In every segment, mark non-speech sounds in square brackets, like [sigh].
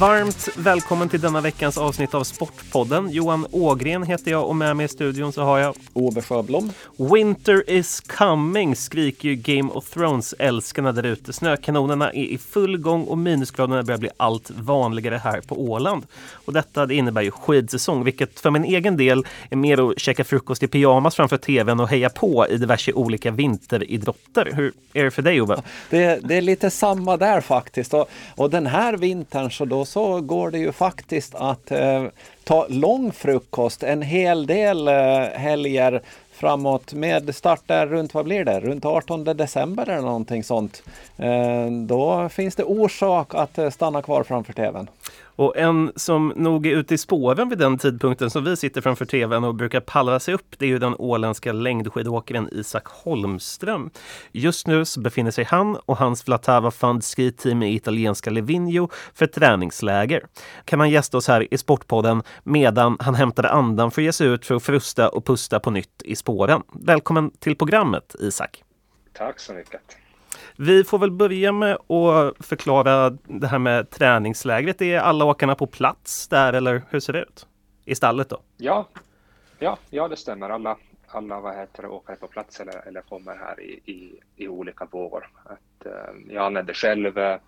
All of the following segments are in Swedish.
Varmt välkommen till denna veckans avsnitt av Sportpodden. Johan Ågren heter jag och med mig i studion så har jag Ove Sjöblom. Winter is coming skriker ju Game of Thrones-älskarna där ute. Snökanonerna är i full gång och minusgraderna börjar bli allt vanligare här på Åland. Och detta det innebär ju skidsäsong, vilket för min egen del är mer att käka frukost i pyjamas framför tvn och heja på i diverse olika vinteridrotter. Hur är det för dig Ove? Det, det är lite samma där faktiskt. Och, och den här vintern så då så går det ju faktiskt att eh, ta lång frukost en hel del eh, helger framåt med start där runt, vad blir det, runt 18 december eller någonting sånt. Eh, då finns det orsak att eh, stanna kvar framför tvn. Och en som nog är ute i spåren vid den tidpunkten som vi sitter framför tvn och brukar pallra sig upp, det är ju den åländska längdskidåkaren Isak Holmström. Just nu så befinner sig han och hans Vlatava Fund Ski Team i italienska Livigno för träningsläger. Kan han gästa oss här i Sportpodden medan han hämtade andan för att ge sig ut för att frusta och pusta på nytt i spåren. Välkommen till programmet Isak! Tack så mycket! Vi får väl börja med att förklara det här med träningslägret. Är alla åkarna på plats där eller hur ser det ut? I stallet då? Ja, ja, ja det stämmer. Alla, alla vad heter det, åkare på plats eller, eller kommer här i, i, i olika vågor. Att, eh, jag anlände själv eh,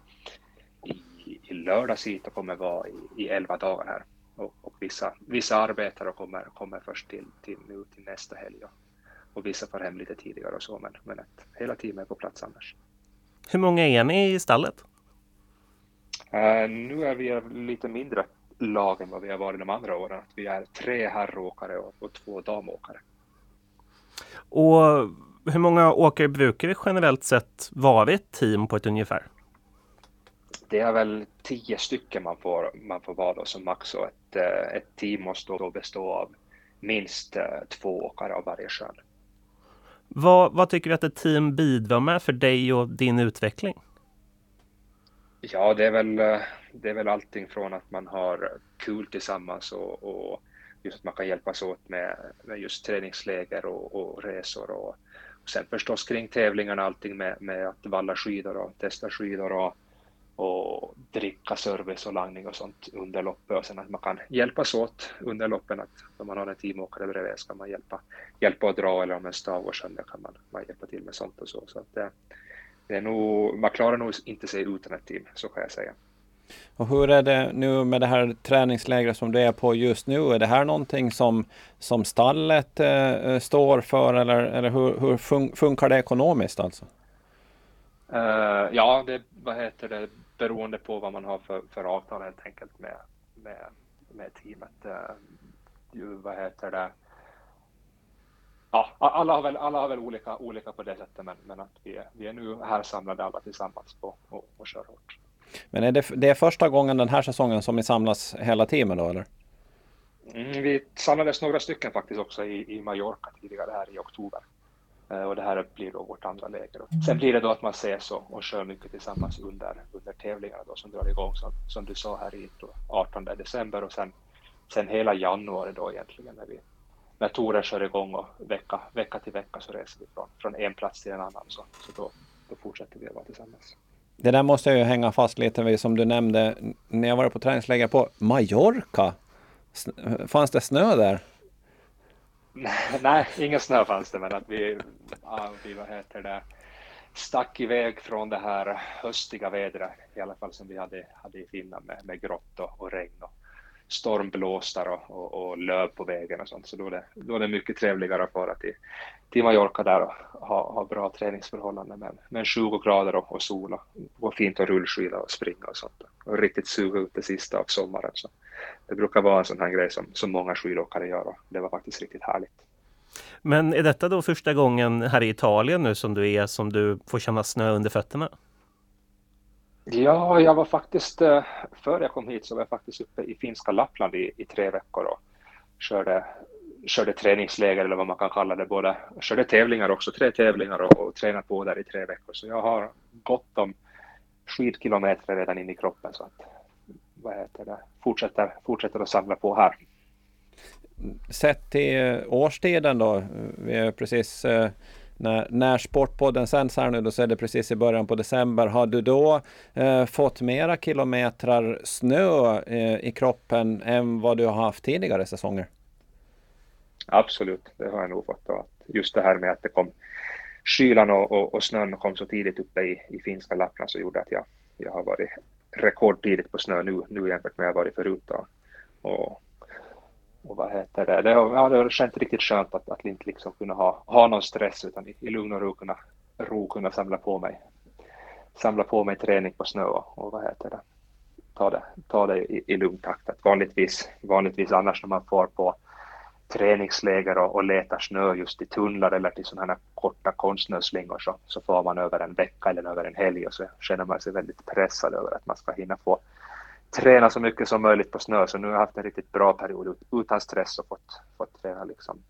i, i lördags hit och kommer vara i, i 11 dagar här. Och, och, vissa, vissa arbetare kommer, kommer först till, till, nu till nästa helg. Och, och vissa får hem lite tidigare och så, men, men att hela teamet är på plats annars. Hur många är ni i stallet? Uh, nu är vi lite mindre lag än vad vi har varit de andra åren. Vi är tre herråkare och, och två damåkare. Och hur många åkare brukar det generellt sett vara ett team på ett ungefär? Det är väl tio stycken man får, man får vara då som max och ett, eh, ett team måste då bestå av minst eh, två åkare av varje kön. Vad, vad tycker du att ett team bidrar med för dig och din utveckling? Ja, det är väl, eh, det är väl allting från att man har kul tillsammans och, och just att man kan hjälpas åt med, med just träningsläger och, och resor och, och sen förstås kring tävlingarna allting med, med att valla skidor och testa skidor och och dricka service och langning och sånt under loppet och sen att man kan hjälpas åt under loppen att om man har en teamåkare bredvid ska man hjälpa, hjälpa att dra eller om en stav går sönder kan man, man hjälpa till med sånt och så. så att det, det är nog, man klarar nog inte sig utan ett team, så kan jag säga. Och hur är det nu med det här träningslägret som du är på just nu? Är det här någonting som, som stallet eh, står för eller, eller hur, hur fun funkar det ekonomiskt alltså? Uh, ja, det, vad heter det, beroende på vad man har för, för avtal helt enkelt med, med, med teamet. Uh, vad heter det? Ja, alla har väl, alla har väl olika, olika på det sättet, men, men att vi vi är nu här samlade alla tillsammans på och, och kör hårt. Men är det, det är första gången den här säsongen som ni samlas hela teamet då eller? Mm, vi samlades några stycken faktiskt också i, i Mallorca tidigare här i oktober. Eh, och det här blir då vårt andra läger. Sen blir det då att man ses och, och kör mycket tillsammans under, under tävlingarna då som drar igång som, som du sa här i 18 december och sen, sen hela januari då egentligen när vi när touren kör igång och vecka, vecka till vecka så reser vi från, från en plats till en annan så, så då, då fortsätter vi att vara tillsammans. Det där måste jag ju hänga fast lite vid som du nämnde när jag var på träningsläger på Mallorca. Fanns det snö där? [laughs] Nej, ingen snö fanns det, men att vi, ja, vi vad heter det, stack iväg från det här höstiga vädret, i alla fall som vi hade, hade i Finland med, med grått och, och regn och stormblåstar och, och, och, löv på vägen och sånt. Så då är det, då är det mycket trevligare att fara till, till Mallorca där och ha, ha bra träningsförhållanden med, men 20 grader och, och sol och gå fint att rullskida och springa och sånt. Och riktigt suga ut det sista av sommaren. Så det brukar vara en sån här grej som, som många skidåkare gör och det var faktiskt riktigt härligt. Men är detta då första gången här i Italien nu som du är som du får känna snö under fötterna? Ja, jag var faktiskt, eh, före jag kom hit så var jag faktiskt uppe i finska Lappland i, i tre veckor och körde, körde träningsläger eller vad man kan kalla det, både körde tävlingar också, tre tävlingar och, och tränat på där i tre veckor. Så jag har gott om skidkilometer redan in i kroppen så att vad heter det, fortsätter, fortsätter att samla på här. Sett till årstiden då, vi är precis eh, när, när Sportpodden sänds här nu, då så är det precis i början på december. Har du då eh, fått mera kilometrar snö eh, i kroppen än vad du har haft tidigare säsonger? Absolut, det har jag nog fått. Just det här med att det kom kylan och, och, och snön kom så tidigt uppe i, i finska Lappland så gjorde att jag, jag har varit rekordtidigt på snö nu, nu jämfört med vad jag varit förut. Då. Och, och vad heter det, det har, ja, det har känts riktigt skönt att, att inte liksom kunna ha, ha någon stress utan i, i lugn och ro kunna, ro kunna samla på mig. Samla på mig träning på snö och, och vad heter det, ta det, ta det i, i lugn takt. Att vanligtvis, vanligtvis annars när man får på träningsläger och, och letar snö just i tunnlar eller till sådana här korta konstsnöslingor så, så får man över en vecka eller över en helg och så känner man sig väldigt pressad över att man ska hinna få träna så mycket som möjligt på snö. Så nu har jag haft en riktigt bra period utan stress och fått, fått träna liksom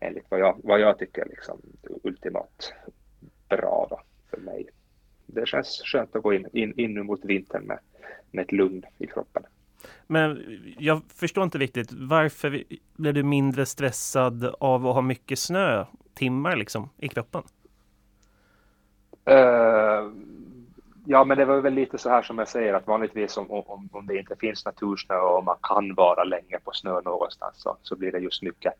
enligt vad jag, vad jag tycker liksom ultimat bra då för mig. Det känns skönt att gå in, in, in mot vintern med, med ett lugn i kroppen. Men jag förstår inte riktigt. Varför blev du mindre stressad av att ha mycket snö timmar liksom i kroppen? Uh, ja, men det var väl lite så här som jag säger att vanligtvis om, om, om det inte finns natursnö och man kan vara länge på snö någonstans så, så blir det just mycket,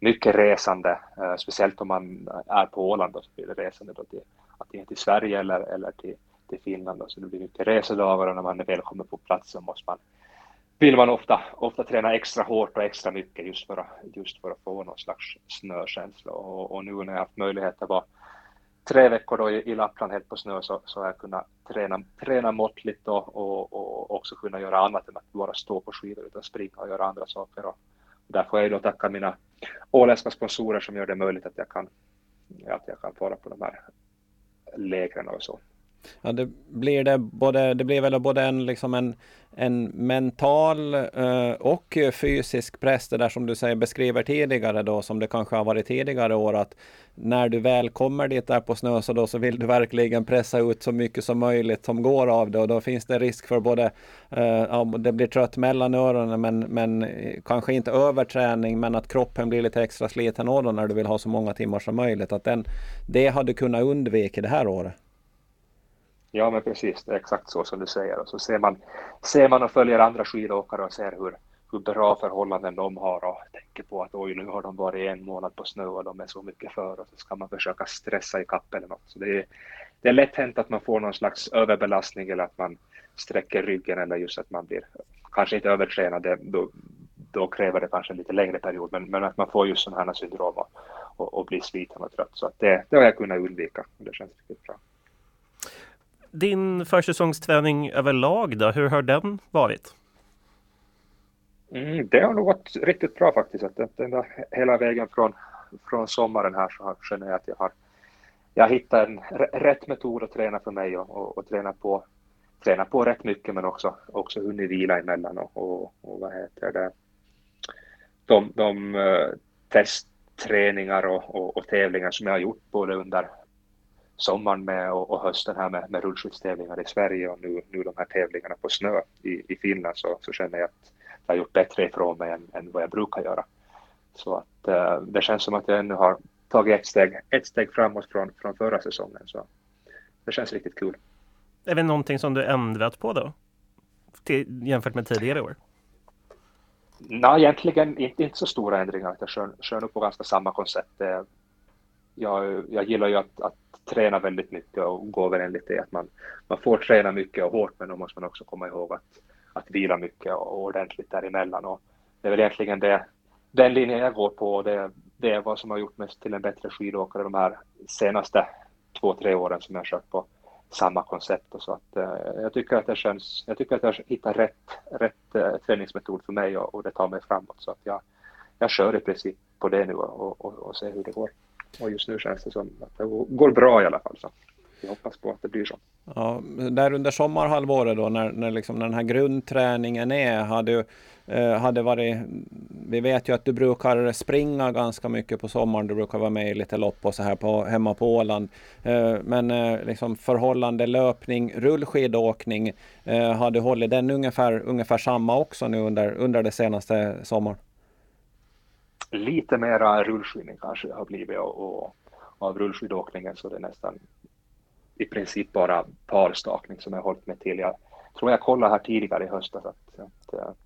mycket resande. Uh, speciellt om man är på Åland då, så blir det resande då till, antingen till Sverige eller, eller till, till Finland. Då, så det blir mycket resedagar och när man är välkommen på plats så måste man vill man ofta, ofta träna extra hårt och extra mycket just för att, just för att få någon slags snökänsla. Och, och nu när jag haft möjlighet att vara tre veckor då i, Lappland helt på snö så, så har jag kunnat träna, träna måttligt och, och, och också kunna göra annat än att bara stå på skidor utan springa och göra andra saker. Och där får jag då tacka mina åländska sponsorer som gör det möjligt att jag kan, att jag kan fara på de här lägren och så. Ja, det blir det både, det blir väl både en, liksom en, en mental eh, och fysisk press, det där som du säger beskriver tidigare då, som det kanske har varit tidigare år, att när du väl kommer dit där på snö så då så vill du verkligen pressa ut så mycket som möjligt som går av det och då finns det risk för både, eh, ja, det blir trött mellan öronen men, men eh, kanske inte överträning men att kroppen blir lite extra sliten då när du vill ha så många timmar som möjligt. Att den, det hade kunnat undvika det här året. Ja, men precis. Det är exakt så som du säger. Och så ser man, ser man och följer andra skidåkare och ser hur, hur bra förhållanden de har och tänker på att oj, nu har de varit en månad på snö och de är så mycket för och så ska man försöka stressa i kapp eller något. Så det är, det är lätt hänt att man får någon slags överbelastning eller att man sträcker ryggen eller just att man blir kanske inte övertränad. Då, då kräver det kanske en lite längre period, men, men att man får just sådana här syndrom och, och, och blir sliten och trött. Så att det, det har jag kunnat undvika och det känns riktigt bra. Din försäsongsträning överlag då, hur har den varit? Mm, det har nog varit riktigt bra faktiskt. Att den där, hela vägen från, från sommaren här så känner jag att jag har jag hittat en rätt metod att träna för mig och, och, och träna, på, träna på rätt mycket men också, också hunnit vila emellan och, och, och vad heter det. De, de eh, testträningar och, och, och, tävlingar som jag har gjort både under sommaren med och, och hösten här med, med rullskidstävlingar i Sverige och nu, nu de här tävlingarna på snö i, i Finland så, så känner jag att jag har gjort bättre ifrån mig än, än vad jag brukar göra. Så att uh, det känns som att jag ännu har tagit ett steg, ett steg framåt från, från förra säsongen. Så det känns riktigt kul. Är det någonting som du ändrat på då? Till, jämfört med tidigare år? Nej, egentligen inte, inte så stora ändringar. Jag kör, kör nog på ganska samma koncept. Jag, jag gillar ju att, att träna väldigt mycket och gå över enligt det att man, man får träna mycket och hårt men då måste man också komma ihåg att, att vila mycket och ordentligt däremellan. Och det är väl egentligen det, den linjen jag går på och det, det är vad som har gjort mig till en bättre skidåkare de här senaste två, tre åren som jag har kört på samma koncept och så att eh, jag tycker att det känns, jag tycker att jag hittar rätt, rätt eh, träningsmetod för mig och, och, det tar mig framåt så att jag, jag kör i princip på det nu och, och, och ser hur det går. Och just nu känns det som att det går bra i alla fall. Så vi hoppas på att det blir så. Ja, där under sommarhalvåret då när, när, liksom, när den här grundträningen är, har du, eh, hade varit, vi vet ju att du brukar springa ganska mycket på sommaren, du brukar vara med i lite lopp och så här på, hemma på Åland. Eh, men eh, liksom förhållande löpning, rullskidåkning, eh, har du hållit den ungefär, ungefär samma också nu under, under det senaste sommaren? Lite mera rullskidning kanske det har blivit och, och, av rullskidåkningen så det är nästan i princip bara parstakning som jag har hållit mig till. Jag tror jag kollade här tidigare i höstas att, att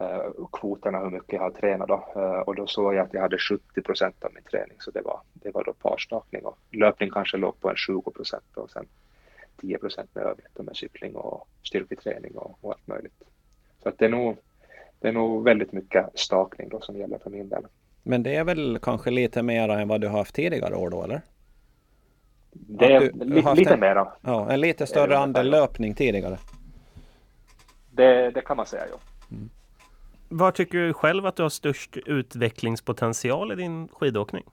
uh, kvoterna hur mycket jag har tränat då uh, och då såg jag att jag hade 70 procent av min träning så det var, det var då parstakning och löpning kanske låg på en 20 procent och sen 10 procent med övrigt med cykling och styrketräning och, och allt möjligt. Så att det är nog det är nog väldigt mycket stakning då som gäller för min del. Men det är väl kanske lite mer än vad du har haft tidigare år då eller? Det är li, lite en, mera. Ja, en lite större andel löpning tidigare. Det, det kan man säga, ja. Mm. Var tycker du själv att du har störst utvecklingspotential i din skidåkning?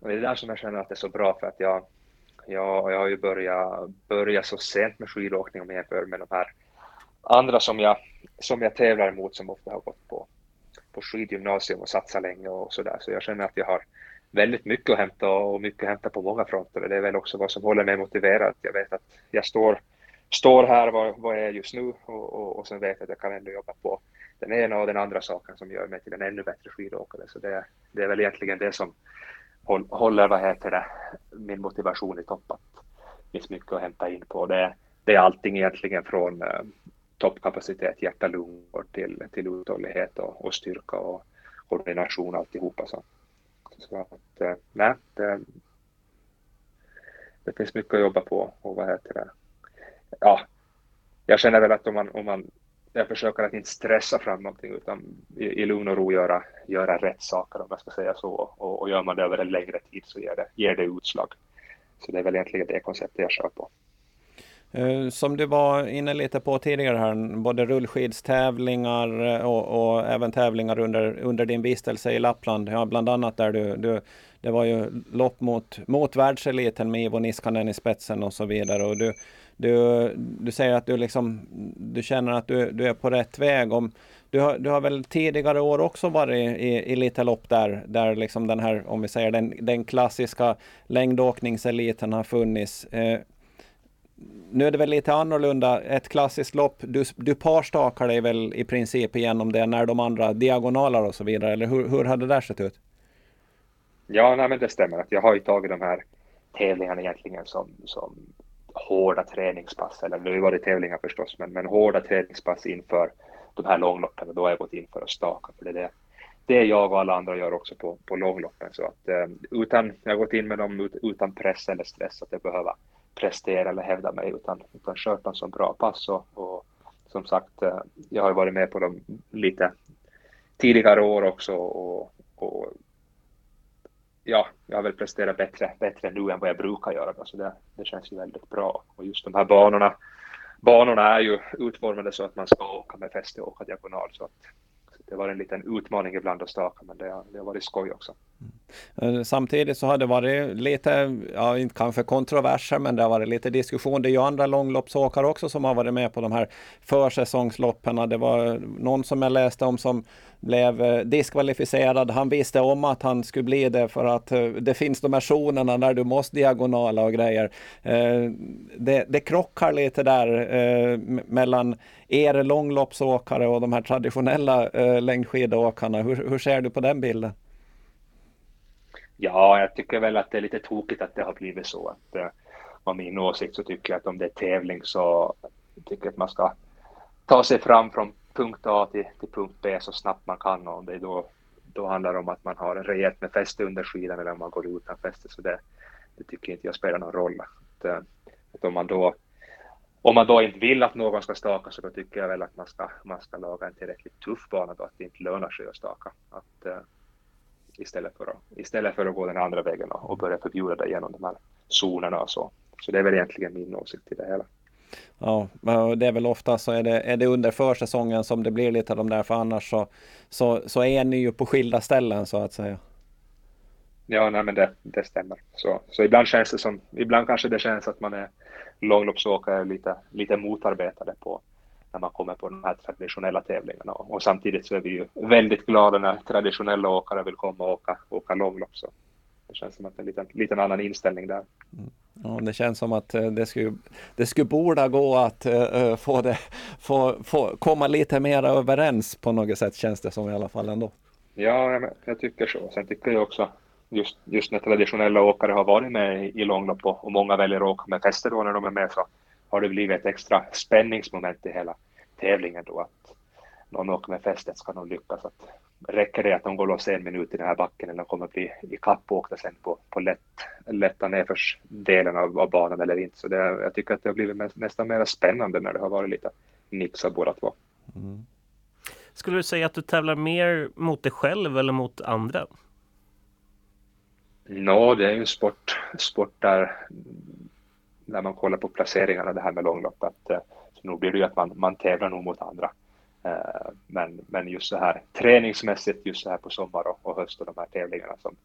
Det är där som jag känner att det är så bra för att jag, jag, jag har ju börjat, börjat så sent med skidåkning om jag jämför med de här andra som jag, som jag tävlar emot som ofta har gått på, på skidgymnasium och satsat länge och sådär. Så jag känner att jag har väldigt mycket att hämta och mycket att hämta på många fronter. Det är väl också vad som håller mig motiverad. Jag vet att jag står, står här var, var jag är just nu och, och, och sen vet jag att jag kan ändå jobba på den ena och den andra saken som gör mig till en ännu bättre skidåkare. Så det, det är väl egentligen det som håller vad heter det, min motivation i topp. Att det finns mycket att hämta in på. Det, det är allting egentligen från eh, toppkapacitet, hjärta-lungor till, till uthållighet och, och styrka och koordination alltihopa. Så, så att, eh, nej, det, det finns mycket att jobba på och vad heter det? Ja, jag känner väl att om man, om man jag försöker att inte stressa fram någonting utan i, i lugn och ro göra, göra rätt saker om jag ska säga så och, och gör man det över en längre tid så ger det, ger det utslag. Så det är väl egentligen det konceptet jag kör på. Eh, som du var inne lite på tidigare här, både rullskidstävlingar eh, och, och, även tävlingar under, under din vistelse i Lappland. Ja, bland annat där du, du det var ju lopp mot, mot världseliten med Ivo Niskanen i spetsen och så vidare. Och du, du, du säger att du, liksom, du känner att du, du är på rätt väg. Om, du, har, du har väl tidigare år också varit i, i lite lopp där, där liksom den här, om vi säger den, den klassiska längdåkningseliten har funnits. Eh, nu är det väl lite annorlunda. Ett klassiskt lopp, du, du parstakar dig väl i princip igenom det när de andra diagonalar och så vidare, eller hur, hur har det där sett ut? Ja, nej, men det stämmer. att Jag har ju tagit de här tävlingarna egentligen som, som hårda träningspass, eller nu var det tävlingar förstås, men, men hårda träningspass inför de här långloppen och då har jag gått in för att staka, för det är det, det jag och alla andra gör också på, på långloppen. Så att, eh, utan, jag har gått in med dem utan press eller stress att jag behöver prestera eller hävda mig utan, utan kört dem som bra pass och, och som sagt, eh, jag har varit med på dem lite tidigare år också och, och ja, jag har väl presterat bättre, bättre nu än vad jag brukar göra. Då, så det, det känns ju väldigt bra. Och just de här banorna, banorna är ju utformade så att man ska åka med fäste och åka diagonal. Så att, det var en liten utmaning ibland att staka, men det, det har varit skoj också. Mm. Eh, samtidigt så har det varit lite, ja inte kanske kontroverser, men det har varit lite diskussion. Det är ju andra långloppsåkare också som har varit med på de här försäsongsloppen. Det var någon som jag läste om som blev eh, diskvalificerad. Han visste om att han skulle bli det för att eh, det finns de här zonerna när du måste diagonala och grejer. Det, det krockar lite där mellan er långloppsåkare och de här traditionella längdskidåkarna. Hur, hur ser du på den bilden? Ja, jag tycker väl att det är lite tokigt att det har blivit så. Att, eh, av min åsikt så tycker jag att om det är tävling så tycker jag att man ska ta sig fram från punkt A till, till punkt B så snabbt man kan och det då, då handlar det om att man har en rejält med fäste under skidan eller om man går utan fäste så det, det tycker inte jag spelar någon roll. Att, eh, att om man då om man då inte vill att någon ska staka så då tycker jag väl att man ska, man ska laga en tillräckligt tuff bana då att det inte lönar sig att staka. Att, eh, istället för att, istället för att gå den andra vägen och, och börja förbjuda det genom de här zonerna och så. Så det är väl egentligen min åsikt i det hela. Ja, det är väl ofta så är det, är det under försäsongen som det blir lite av de där, för annars så, så, så är ni ju på skilda ställen så att säga. Ja, nej men det, det stämmer. Så, så ibland känns det som, ibland kanske det känns att man är långloppsåkare lite, lite motarbetade på, när man kommer på de här traditionella tävlingarna. Och samtidigt så är vi ju väldigt glada när traditionella åkare vill komma och åka, åka långlopp. Så det känns som att det är en liten, liten annan inställning där. Mm. Ja, det känns som att eh, det skulle, det skulle borde gå att uh, få det, få, få komma lite mer överens på något sätt känns det som i alla fall ändå. Ja, jag tycker så. Sen tycker jag också just, just när traditionella åkare har varit med i långlopp och, och många väljer att åka med fäste då när de är med så har det blivit ett extra spänningsmoment i hela tävlingen då att någon åker med fästet ska nog lyckas. Att räcker det att de går loss en minut i den här backen eller de kommer bli ikappåkta sen på, på lätt, lätta nedförsdelen av, av banan eller inte. Så det, jag tycker att det har blivit nästan mer spännande när det har varit lite nix av båda två. Mm. Skulle du säga att du tävlar mer mot dig själv eller mot andra? Nå, det är ju en sport, sport där när man kollar på placeringarna det här med långlopp att eh, nog blir det ju att man, man tävlar nog mot andra. Eh, men, men just så här träningsmässigt just så här på sommar och, och höst och de här tävlingarna som,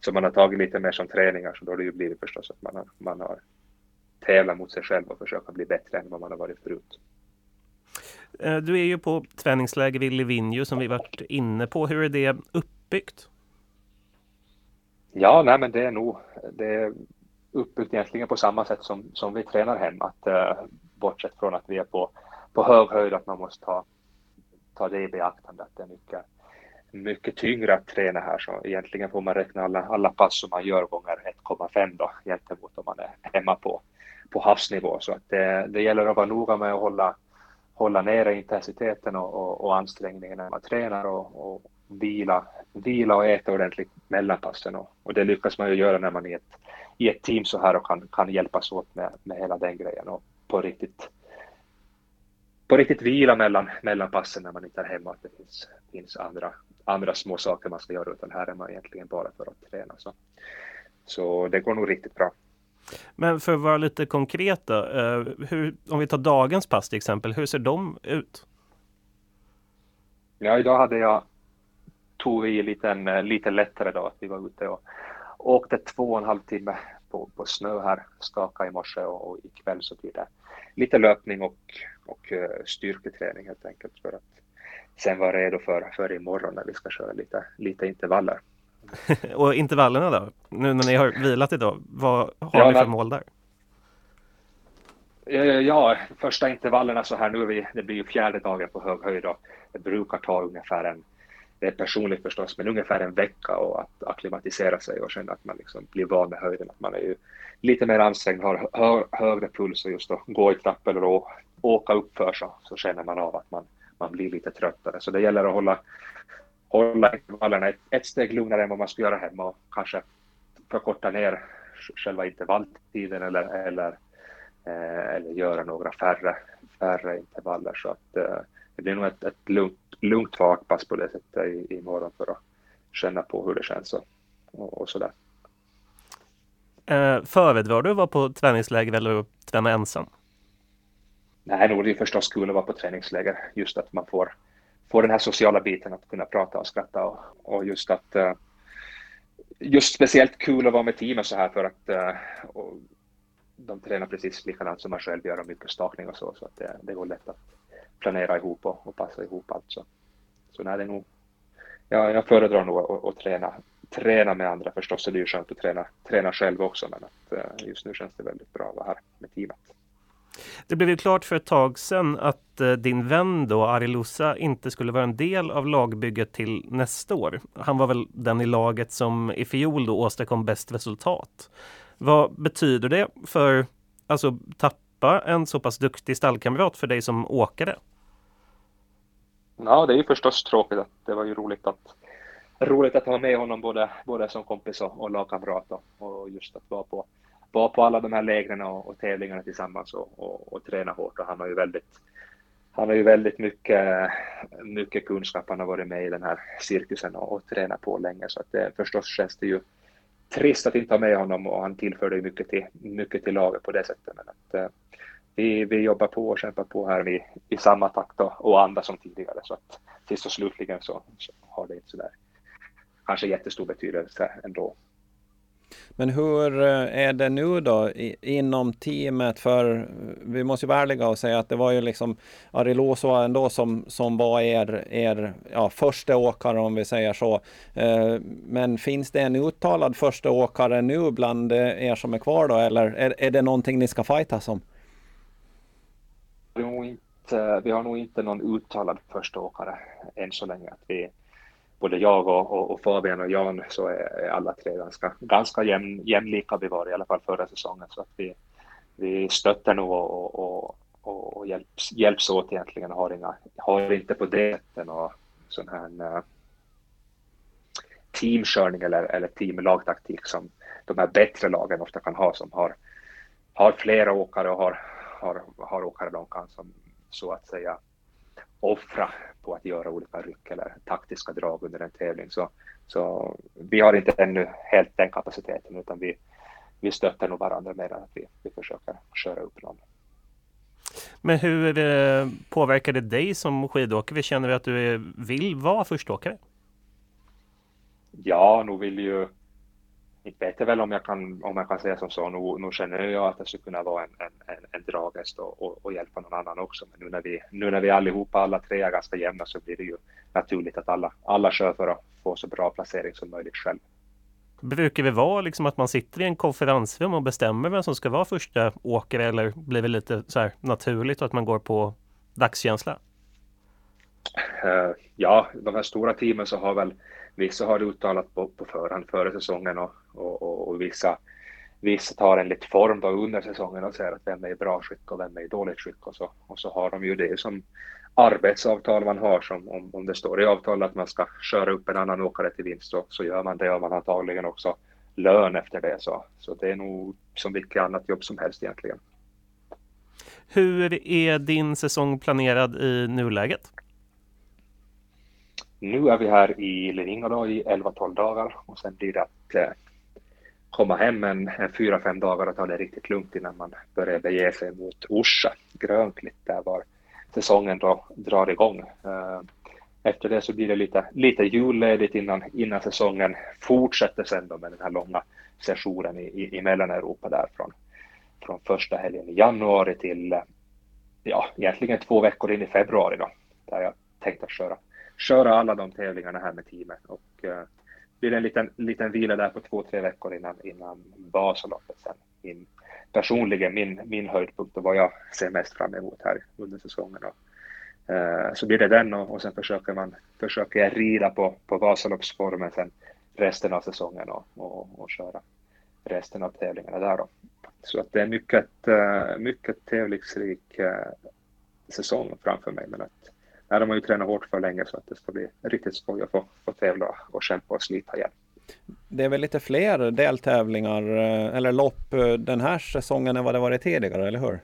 som man har tagit lite mer som träningar så då har det ju blivit förstås att man har, man har tävlat mot sig själv och försöka bli bättre än vad man har varit förut. Eh, du är ju på träningsläger vid Livigno som vi varit inne på. Hur är det uppbyggt? Ja, nej men det är nog det är uppbyggt egentligen på samma sätt som, som vi tränar hemma. Att, uh, bortsett från att vi är på, på hög höjd, att man måste ta, ta det i beaktande att det är mycket, mycket tyngre att träna här. Så egentligen får man räkna alla, alla pass som man gör gånger 1,5 då gentemot om man är hemma på, på havsnivå. Så att det, det gäller att vara noga med att hålla, hålla nere intensiteten och, och, och ansträngningen när man tränar och, och vila, vila och äta ordentligt mellan passen. Och, och det lyckas man ju göra när man är i ett, i ett team så här och kan, kan hjälpas åt med, med hela den grejen och på riktigt på riktigt vila mellan, mellan passen när man inte är hemma, att det finns, finns andra, andra små saker man ska göra, utan här är man egentligen bara för att träna. Så, så det går nog riktigt bra. Men för att vara lite konkret då, eh, hur, om vi tar dagens pass till exempel, hur ser de ut? Ja, idag hade jag, tog vi lite, en, lite lättare då, att vi var ute och åkte två och en halv timme på, på snö här, skaka i morse och, och ikväll så blir det lite löpning och, och uh, styrketräning helt enkelt för att sen vara redo för, för imorgon när vi ska köra lite, lite intervaller. [laughs] och intervallerna då? Nu när ni har vilat idag, vad har ja, ni för mål där? Eh, ja, första intervallerna så här nu, vi, det blir ju fjärde dagen på hög höjd och det brukar ta ungefär en, det är personligt förstås, men ungefär en vecka och att akklimatisera sig och känna att man liksom blir van med höjden. Att man är ju lite mer ansträngd, har hö, högre puls och just att gå i trappor eller åka upp för så, så känner man av att man, man blir lite tröttare. Så det gäller att hålla, hålla intervallerna ett, ett steg lugnare än vad man skulle göra hemma och kanske förkorta ner själva intervalltiden eller, eller, eh, eller göra några färre, färre intervaller. Så att, eh, det blir nog ett, ett lugnt, lugnt vakpass på det sättet i, imorgon för att känna på hur det känns och, och, och sådär. Eh, föredrar du att vara på träningsläger eller att träna ensam? Nej, nog det är förstås kul att vara på träningsläger. Just att man får, får den här sociala biten att kunna prata och skratta och, och just att uh, just speciellt kul att vara med teamet så här för att uh, de tränar precis likadant som man själv gör och mycket stakning och så, så att det, det går lätt att planera ihop och, och passa ihop allt. Så, så nej, det är nog, ja, jag föredrar nog att, att, träna, träna med andra förstås, det är ju skönt att träna, träna själv också, men att eh, just nu känns det väldigt bra att vara här med teamet. Det blev ju klart för ett tag sedan att eh, din vän då, Ari Lusa, inte skulle vara en del av lagbygget till nästa år. Han var väl den i laget som i fjol då åstadkom bäst resultat. Vad betyder det för, alltså tappa en så pass duktig stallkamrat för dig som åkare? Ja, det är ju förstås tråkigt. Att det var ju roligt att, roligt att ha med honom både, både som kompis och, och lagkamrat och, och just att vara på, vara på alla de här lägren och, och tävlingarna tillsammans och, och, och träna hårt. Och han har ju väldigt, han har ju väldigt mycket, mycket kunskap. Han har varit med i den här cirkusen och, och tränat på länge så att det, förstås känns det ju trist att inte ha med honom och han tillförde ju mycket till, mycket till laget på det sättet. Men att, eh, vi, vi jobbar på och kämpar på här i, i samma takt och, och anda som tidigare. Så att sist och slutligen så, så har det inte sådär kanske jättestor betydelse ändå. Men hur eh, är det nu då inom teamet? För eh, vi måste ju vara ärliga och säga att det var ju liksom Ariloso ändå som, som var er, er ja, första åkare om vi säger så. Eh, men finns det en uttalad första åkare nu bland er som är kvar då? Eller är, är det någonting ni ska fightas om? Eh, vi har nog inte någon uttalad första åkare än så länge. Att vi, både jag och, och, och, Fabian och Jan så är, är alla tre ganska, ganska jäm, jämlika vi var i alla fall förra säsongen. Så att vi, vi stöttar nog och, och, och, och hjälps, hjälps åt egentligen och har, inga, har inte på det sättet någon sån här uh, teamkörning eller, eller teamlagtaktik som de här bättre lagen ofta kan ha som har, har flera åkare och har, har, har åkare de kan som så att säga offra på att göra olika ryck eller taktiska drag under en tävling. Så, så vi har inte ännu helt den kapaciteten utan vi, vi stöttar nog varandra mer än att vi, vi försöker köra upp någon. Men hur eh, påverkar det dig som skidåkare? Vi känner att du vill vara förståkare? Ja, nu vill ju inte vet jag väl om jag kan, om jag kan säga som så, nu, nu känner jag att det skulle kunna vara en, en, en, en draghäst och, och, och, hjälpa någon annan också. Men nu när vi, nu när vi allihopa, alla tre är ganska jämna så blir det ju naturligt att alla, alla kör för att få så bra placering som möjligt själv. Brukar det vara liksom att man sitter i en konferensrum och bestämmer vem som ska vara första åkare eller blir det lite så här naturligt att man går på dagskänsla? Uh, ja, de här stora teamen så har väl vissa har det uttalat på, på förhand före säsongen och, och, och, och, vissa, vissa tar en lite form då under säsongen och säger att vem är i bra skick och vem är i dåligt skick och så, och så har de ju det som arbetsavtal man har som om, om det står i avtalet att man ska köra upp en annan åkare till vinst så, så gör man det och man har antagligen också lön efter det så, så det är nog som vilket annat jobb som helst egentligen. Hur är din säsong planerad i nuläget? Nu är vi här i Leningrad i 11-12 dagar och sen blir det att eh, komma hem en, en 4-5 dagar och ta det riktigt lugnt innan man börjar bege sig mot Orsa, Grönklitt, där var säsongen då drar igång. Eh, efter det så blir det lite, lite julledigt innan, innan säsongen fortsätter sen då med den här långa sessionen i, i, i Mellaneuropa där från, från första helgen i januari till eh, ja, egentligen två veckor in i februari då, där jag tänkte att köra köra alla de tävlingarna här med teamet och uh, blir en liten, liten vila där på två, tre veckor innan, innan Vasaloppet sen. Min, personligen min, min höjdpunkt och vad jag ser mest fram emot här under säsongen. Och, eh, så blir det den och, och sen försöker man försöker jag rida på, på Vasaloppsformen sen resten av säsongen och, och, och köra resten av tävlingarna där då. Så att det är mycket, eh, mycket tävlingsrik eh, säsong framför mig men att Nej, de har ju tränat hårt för länge så att det ska bli riktigt skoj att få, få tävla och kämpa och slita igen. Det är väl lite fler deltävlingar eh, eller lopp eh, den här säsongen än vad det varit tidigare, eller hur?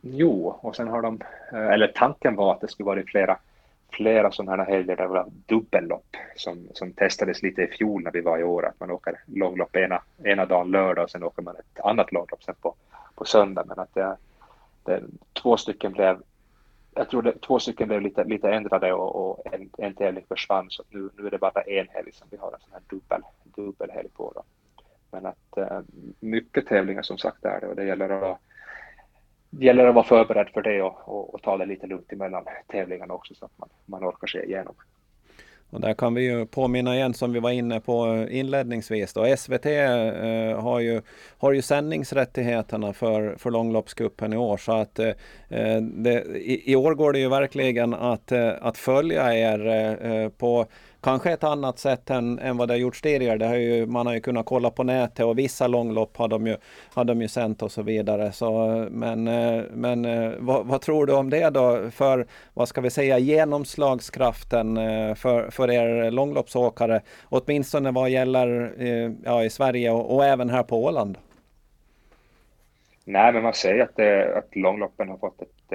Jo, och sen har de, eh, eller tanken var att det skulle vara flera, flera sådana här helger där det var dubbellopp som, som testades lite i fjol när vi var i år, att man åker långlopp ena, ena dagen lördag och sen åker man ett annat långlopp sen på, på söndag, men att det, det, två stycken blev jag tror det, två stycken blev lite, lite ändrade och, och en, en tävling försvann så nu, nu är det bara en helg som vi har en sån här dubbel, dubbelhelg på. Då. Men att äh, mycket tävlingar som sagt är det och det gäller att, det gäller att vara förberedd för det och, och, och ta det lite lugnt emellan tävlingarna också så att man, man orkar sig igenom. Och där kan vi ju påminna igen som vi var inne på eh, inledningsvis. Då. SVT eh, har, ju, har ju sändningsrättigheterna för, för långloppscupen i år. Så att eh, eh, det, i, i, år går det ju verkligen att, eh, att följa er eh, eh på kanske ett annat sätt än, än vad det har gjorts tidigare. Det har ju, man har ju kunnat kolla på nätet och vissa långlopp har de ju, har de ju sänt och så vidare. Så, men eh, men eh, vad, vad, tror du om det då för, vad ska vi säga, genomslagskraften eh, för, för er långloppsåkare? Åtminstone vad gäller ja, i Sverige och, och även här på Åland? Nej, men man säger att, att långloppen har fått ett,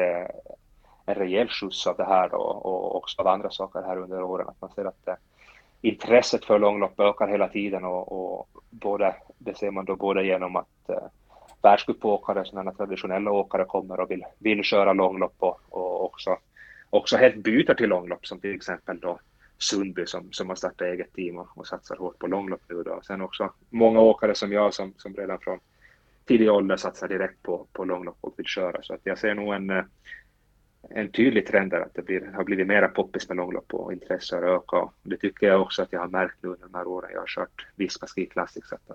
en rejäl skjuts av det här då, och också av andra saker här under åren. Att man ser att eh, intresset för långlopp ökar hela tiden och, och både, det ser man då både genom att eh, världscupåkare, sådana traditionella åkare kommer och vill, vill köra långlopp och, och också, också helt byter till långlopp som till exempel då Sundby som, som har startat eget team och, och satsar hårt på långlopp nu då. Sen också många åkare som jag som, som redan från tidig ålder satsar direkt på, på långlopp och vill köra. Så att jag ser nog en, eh, en tydlig trend där att det blir, har blivit mera poppis med långlopp och intresse har ökat. Det tycker jag också att jag har märkt nu under de här åren jag har kört Visma Ski Classics att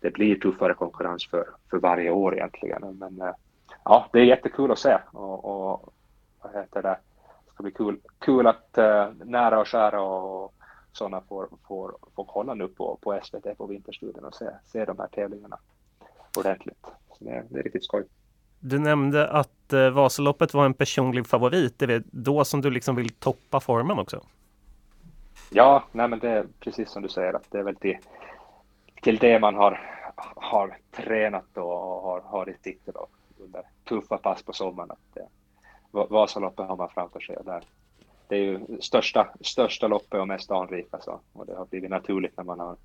det blir tuffare konkurrens för, för varje år egentligen. Men eh, ja, det är jättekul att se och, och vad heter det, Det ska bli kul, kul att uh, nära och kära och sådana får, får, får kolla nu på, på SVT på Vinterstudion och se, se de här tävlingarna ordentligt. Så det, det är riktigt skoj. Du nämnde att Eh, Vasaloppet var en personlig favorit. Är det då som du liksom vill toppa formen också? Ja, nej men det är precis som du säger att det är väl till, till det man har, har tränat och har, har i sikte då under tuffa pass på sommaren. Att, eh, Vasaloppet har man framför sig och där, det är ju största, största loppet och mest anrika så, och det har blivit naturligt när man har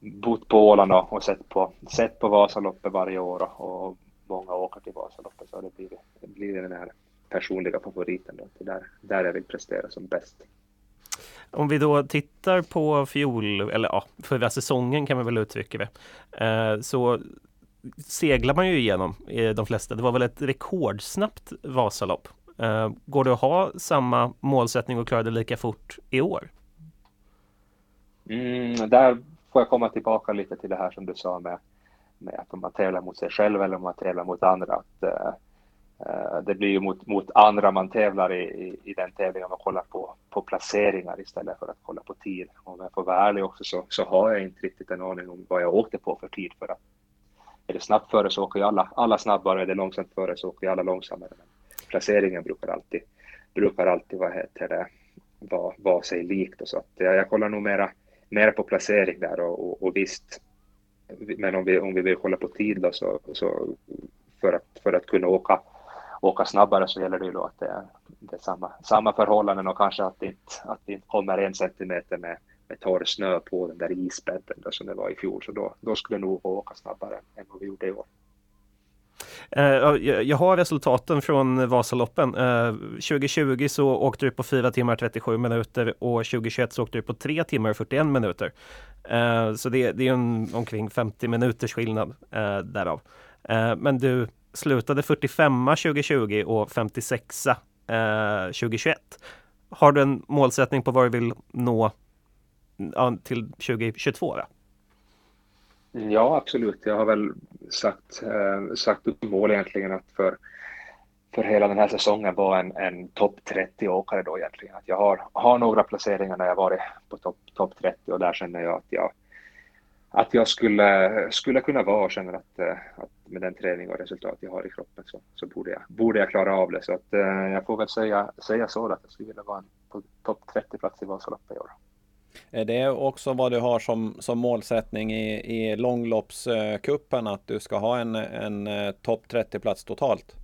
bott på Åland och, och sett, på, sett på Vasaloppet varje år och, och många åker till Vasaloppet så det blivit, det blivit den här personliga favoriten. Då. Det där, där jag vill prestera som bäst. Om vi då tittar på fjol, eller ja, förra säsongen kan man väl uttrycka det, eh, så seglar man ju igenom de flesta. Det var väl ett rekordsnabbt Vasalopp. Eh, går det att ha samma målsättning och klara det lika fort i år? Mm, där får jag komma tillbaka lite till det här som du sa med, med att om man tävlar mot sig själv eller om man tävlar mot andra. Att, uh, det blir ju mot, mot andra man tävlar i, i, i den tävlingen. Man kollar på, på placeringar istället för att kolla på tid. Om jag får vara ärlig också så, så har jag inte riktigt en aning om vad jag åkte på för tid. För att är det snabbt före så åker ju alla, alla snabbare, är det långsamt före så åker ju alla långsammare. Men placeringen brukar alltid, brukar alltid vad heter det, vara, vara sig likt. Och så att jag, jag kollar nog mera mera på placering där och, och, och visst, men om vi, om vi vill kolla på tid då så, så för, att, för att kunna åka, åka snabbare så gäller det ju då att det är, det är samma, samma förhållanden och kanske att det inte, att det inte kommer en centimeter med, med torr snö på den där isbädden då, som det var i fjol. Så då, då skulle det nog åka snabbare än vad vi gjorde i år. Eh, jag har resultaten från Vasaloppen. Eh, 2020 så åkte du på 4 timmar 37 minuter och 2021 så åkte du på 3 timmar 41 minuter. Eh, så det, det är en omkring 50 minuters skillnad därav. Men du slutade 45 2020 och 56 2021. Har du en målsättning på vad du vill nå till 2022? Då? Ja, absolut. Jag har väl sagt, eh, sagt upp mål egentligen att för, för hela den här säsongen vara en, en topp 30-åkare då egentligen. Att jag har, har några placeringar när jag varit på topp top 30 och där känner jag att jag, att jag skulle, skulle kunna vara och känner att, eh, att med den träning och resultat jag har i kroppen så, så borde, jag, borde jag klara av det. Så att, eh, jag får väl säga, säga så att jag skulle vilja vara en, på topp 30-plats i Vasaloppet i år. Är det också vad du har som, som målsättning i, i långloppskuppen att du ska ha en, en eh, topp 30-plats totalt?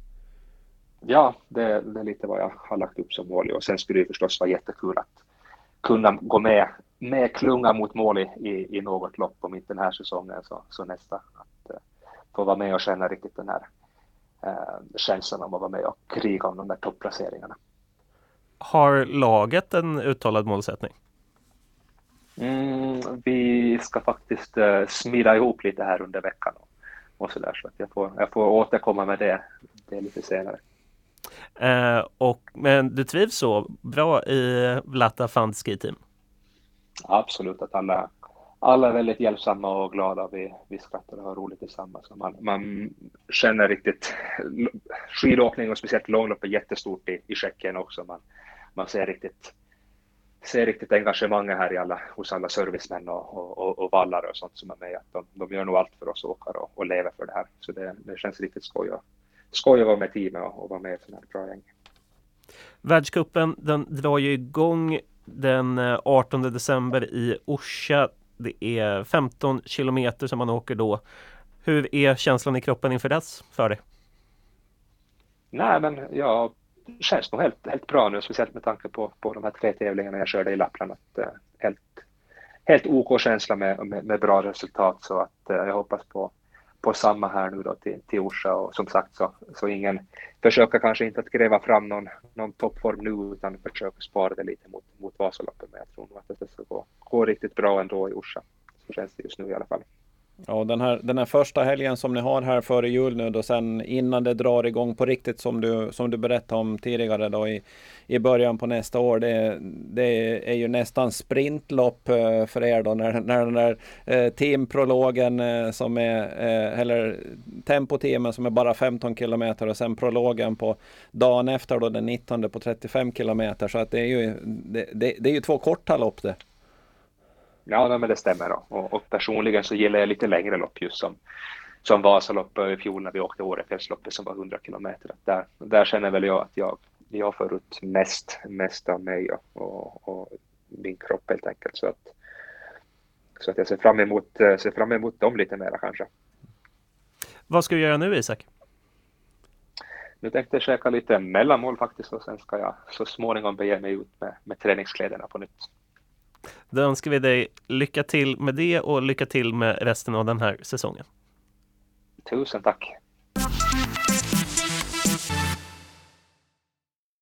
Ja, det, det, är lite vad jag har lagt upp som mål och sen skulle det förstås vara jättekul att kunna gå med, med klunga mot mål i, i, i något lopp, om inte den här säsongen så, så nästa. Att uh, få vara med och känna riktigt den här uh, känslan om att vara med och kriga om de där topplaceringarna. Har laget en uttalad målsättning? Mm, vi ska faktiskt uh, smida ihop lite här under veckan och, och så där så att jag får, jag får återkomma med det, det lite senare. Eh, och, men du trivs så bra i Vlata Fandski team? Absolut, att alla, alla är väldigt hjälpsamma och glada. Vi, vi skrattar och har roligt tillsammans. Man, man känner riktigt skidåkning och speciellt långlopp är jättestort i, i Tjeckien också. Man, man ser riktigt ser riktigt engagemanget här i alla, hos alla servicemän och, och, och vallare och sånt som är med. Att de, de gör nog allt för oss åkare och, och lever för det här. Så det, det känns riktigt skoj, och, skoj att vara med teamet och, och vara med i ett sånt här bra gäng. Världscupen den drar ju igång den 18 eh, december i Orsa. Det är 15 kilometer som man åker då. Hur är känslan i kroppen inför dess för dig? Nej, men jag känns nog helt, helt bra nu, speciellt med tanke på, på de här tre tävlingarna jag körde i Lappland. Att, eh, helt, helt OK känsla med, med, med, bra resultat så att eh, jag hoppas på, på samma här nu då till, till Orsa och som sagt så, så ingen försöker kanske inte att gräva fram någon, någon toppform nu utan försöker spara det lite mot, mot Vasaloppet men jag tror nog att det ska gå, gå riktigt bra ändå i Orsa. Så känns det just nu i alla fall. Ja, den här, den här första helgen som ni har här före jul nu då sen innan det drar igång på riktigt som du, som du berättade om tidigare då i, i början på nästa år. Det, det är ju nästan sprintlopp eh, för er då när, när den där eh, teamprologen eh, som är, eller tempoteamen som är bara 15 kilometer och sen prologen på dagen efter då den 19 på 35 kilometer. Så att det är ju, det, det, det är ju två korta lopp det. Ja, men det stämmer. Då. Och, och, personligen så gillar jag lite längre lopp just som, som Vasaloppet i fjol när vi åkte Årefjällsloppet som var 100 kilometer. Där, där känner väl jag att jag, jag får ut mest, mest av mig och, och, och min kropp helt enkelt. Så att, så att jag ser fram, emot, ser fram emot dem lite mera kanske. Vad ska du göra nu Isak? Nu tänkte jag käka lite mellanmål faktiskt och sen ska jag så småningom bege mig ut med, med träningskläderna på nytt. Då önskar vi dig lycka till med det och lycka till med resten av den här säsongen. Tusen tack!